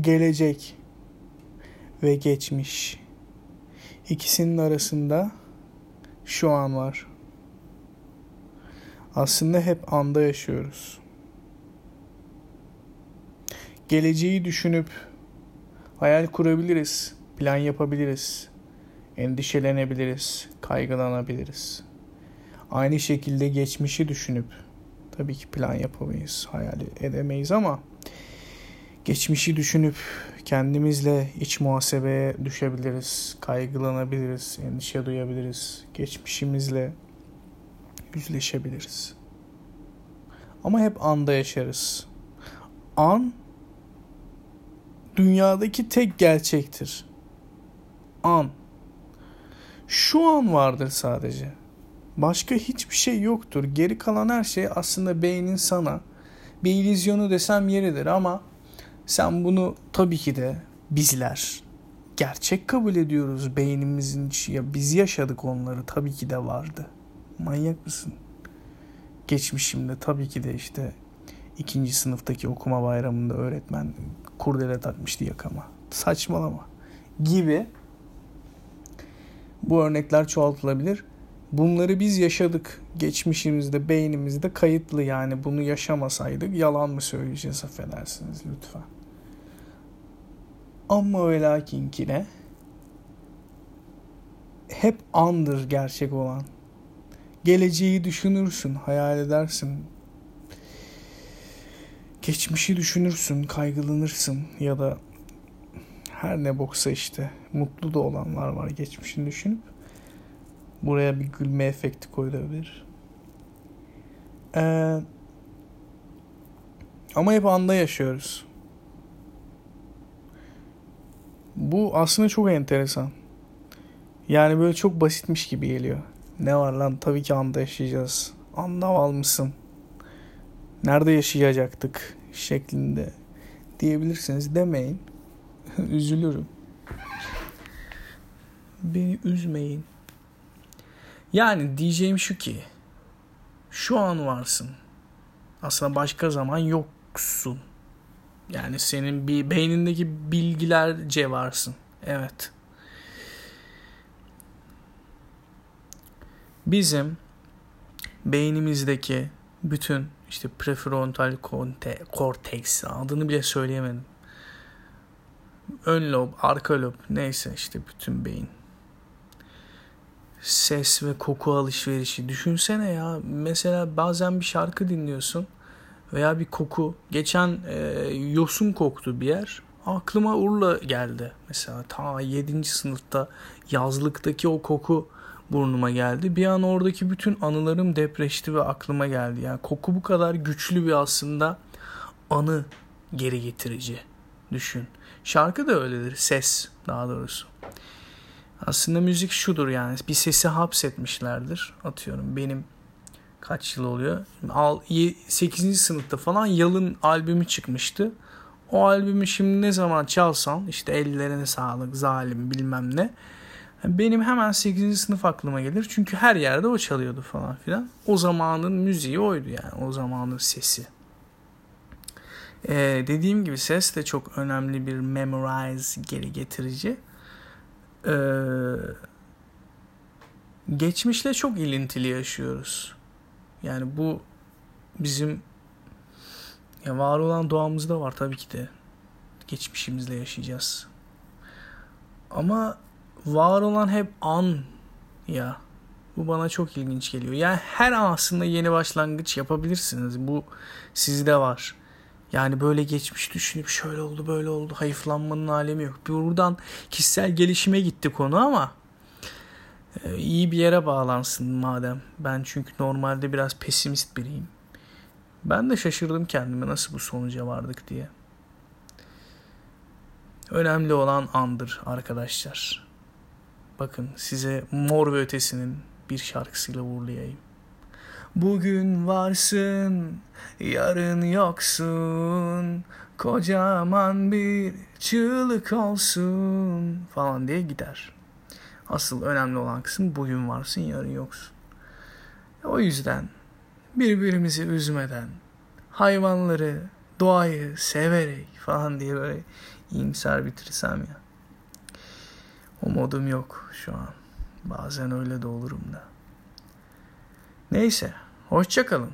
gelecek ve geçmiş. İkisinin arasında şu an var. Aslında hep anda yaşıyoruz. Geleceği düşünüp hayal kurabiliriz, plan yapabiliriz, endişelenebiliriz, kaygılanabiliriz. Aynı şekilde geçmişi düşünüp tabii ki plan yapamayız, hayal edemeyiz ama geçmişi düşünüp kendimizle iç muhasebeye düşebiliriz, kaygılanabiliriz, endişe duyabiliriz. Geçmişimizle yüzleşebiliriz. Ama hep anda yaşarız. An dünyadaki tek gerçektir. An. Şu an vardır sadece. Başka hiçbir şey yoktur. Geri kalan her şey aslında beynin sana bir illüzyonu desem yeridir ama sen bunu tabii ki de bizler gerçek kabul ediyoruz beynimizin içi. Ya biz yaşadık onları tabii ki de vardı. Manyak mısın? Geçmişimde tabii ki de işte ikinci sınıftaki okuma bayramında öğretmen kurdele takmıştı yakama. Saçmalama gibi bu örnekler çoğaltılabilir. Bunları biz yaşadık. Geçmişimizde, beynimizde kayıtlı yani bunu yaşamasaydık yalan mı söyleyeceğiz affedersiniz lütfen. Ama ve lakin ki ne? Hep andır gerçek olan. Geleceği düşünürsün, hayal edersin. Geçmişi düşünürsün, kaygılanırsın ya da her ne boksa işte mutlu da olanlar var geçmişini düşünüp buraya bir gülme efekti koyulabilir. Ee, ama hep anda yaşıyoruz. Bu aslında çok enteresan. Yani böyle çok basitmiş gibi geliyor. Ne var lan tabii ki anda yaşayacağız. Anda almışsın. Nerede yaşayacaktık şeklinde diyebilirsiniz demeyin. Üzülürüm. Beni üzmeyin. Yani diyeceğim şu ki şu an varsın. Aslında başka zaman yoksun. Yani senin bir beynindeki bilgilerce varsın. Evet. Bizim beynimizdeki bütün işte prefrontal korteks adını bile söyleyemedim. Ön lob, arka lob neyse işte bütün beyin. Ses ve koku alışverişi. Düşünsene ya mesela bazen bir şarkı dinliyorsun veya bir koku. Geçen e, yosun koktu bir yer. Aklıma Urla geldi. Mesela ta 7. sınıfta yazlıktaki o koku burnuma geldi. Bir an oradaki bütün anılarım depreşti ve aklıma geldi. Yani koku bu kadar güçlü bir aslında anı geri getirici. Düşün. Şarkı da öyledir. Ses daha doğrusu. Aslında müzik şudur yani. Bir sesi hapsetmişlerdir. Atıyorum benim kaç yıl oluyor? 8. sınıfta falan Yalın albümü çıkmıştı. O albümü şimdi ne zaman çalsan işte ellerine sağlık zalim bilmem ne. Benim hemen 8. sınıf aklıma gelir. Çünkü her yerde o çalıyordu falan filan. O zamanın müziği oydu yani. O zamanın sesi. Ee, dediğim gibi ses de çok önemli bir memorize geri getirici. Ee, geçmişle çok ilintili yaşıyoruz. Yani bu bizim ya var olan doğamızda var tabii ki de. Geçmişimizle yaşayacağız. Ama var olan hep an ya. Bu bana çok ilginç geliyor. Yani her an aslında yeni başlangıç yapabilirsiniz. Bu sizde var. Yani böyle geçmiş düşünüp şöyle oldu böyle oldu hayıflanmanın alemi yok. Buradan kişisel gelişime gitti konu ama e, iyi bir yere bağlansın madem. Ben çünkü normalde biraz pesimist biriyim. Ben de şaşırdım kendime nasıl bu sonuca vardık diye. Önemli olan andır arkadaşlar. Bakın size Mor ve Ötesi'nin bir şarkısıyla uğurlayayım. Bugün varsın, yarın yoksun. Kocaman bir çığlık olsun falan diye gider. Asıl önemli olan kısım bugün varsın, yarın yoksun. O yüzden birbirimizi üzmeden, hayvanları doğayı severek falan diye böyle iyimser bitirsem ya. O modum yok şu an. Bazen öyle de olurum da. Neyse, hoşçakalın.